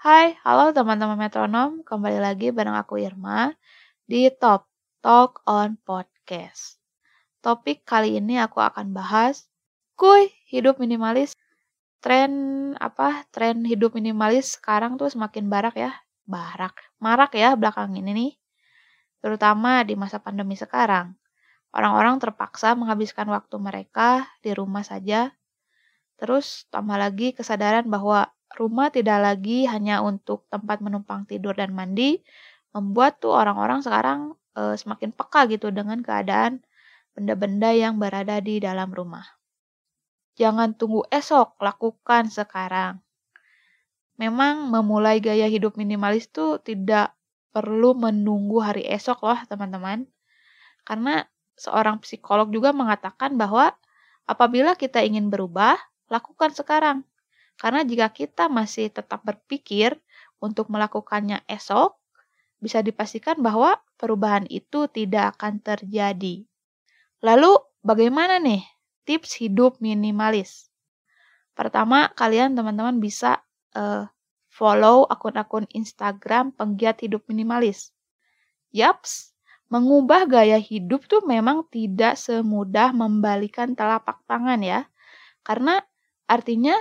Hai, halo teman-teman metronom. Kembali lagi bareng aku Irma di Top Talk on Podcast. Topik kali ini aku akan bahas kuy hidup minimalis. Tren apa? Tren hidup minimalis sekarang tuh semakin barak ya. Barak, marak ya belakang ini nih. Terutama di masa pandemi sekarang. Orang-orang terpaksa menghabiskan waktu mereka di rumah saja Terus tambah lagi kesadaran bahwa rumah tidak lagi hanya untuk tempat menumpang tidur dan mandi, membuat tuh orang-orang sekarang e, semakin peka gitu dengan keadaan benda-benda yang berada di dalam rumah. Jangan tunggu esok, lakukan sekarang. Memang memulai gaya hidup minimalis tuh tidak perlu menunggu hari esok loh teman-teman. Karena seorang psikolog juga mengatakan bahwa apabila kita ingin berubah, lakukan sekarang. Karena jika kita masih tetap berpikir untuk melakukannya esok, bisa dipastikan bahwa perubahan itu tidak akan terjadi. Lalu, bagaimana nih tips hidup minimalis? Pertama, kalian teman-teman bisa uh, follow akun-akun Instagram penggiat hidup minimalis. Yaps, mengubah gaya hidup tuh memang tidak semudah membalikan telapak tangan ya. Karena artinya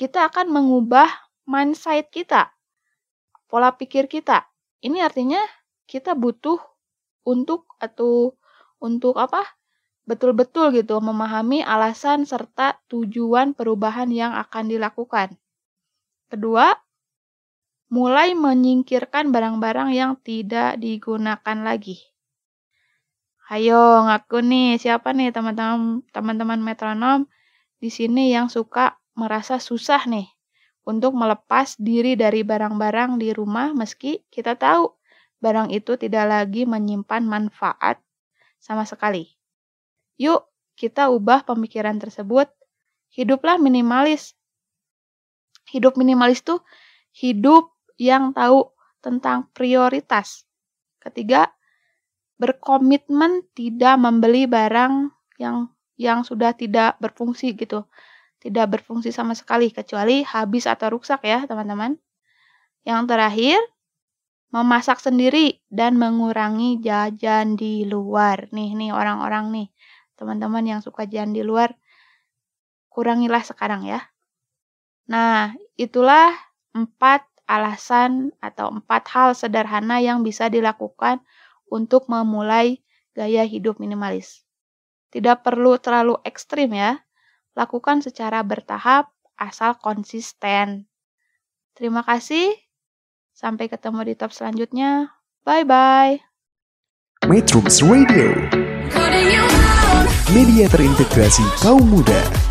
kita akan mengubah mindset kita, pola pikir kita. Ini artinya kita butuh untuk atau untuk apa? Betul-betul gitu memahami alasan serta tujuan perubahan yang akan dilakukan. Kedua, mulai menyingkirkan barang-barang yang tidak digunakan lagi. Ayo ngaku nih, siapa nih teman-teman teman-teman metronom di sini yang suka merasa susah nih untuk melepas diri dari barang-barang di rumah meski kita tahu barang itu tidak lagi menyimpan manfaat sama sekali. Yuk, kita ubah pemikiran tersebut. Hiduplah minimalis. Hidup minimalis tuh hidup yang tahu tentang prioritas. Ketiga, berkomitmen tidak membeli barang yang yang sudah tidak berfungsi gitu tidak berfungsi sama sekali kecuali habis atau rusak ya teman-teman. Yang terakhir, memasak sendiri dan mengurangi jajan di luar. Nih, nih orang-orang nih, teman-teman yang suka jajan di luar, kurangilah sekarang ya. Nah, itulah empat alasan atau empat hal sederhana yang bisa dilakukan untuk memulai gaya hidup minimalis. Tidak perlu terlalu ekstrim ya, Lakukan secara bertahap asal konsisten. Terima kasih. Sampai ketemu di top selanjutnya. Bye-bye. Metrums Radio Media terintegrasi kaum muda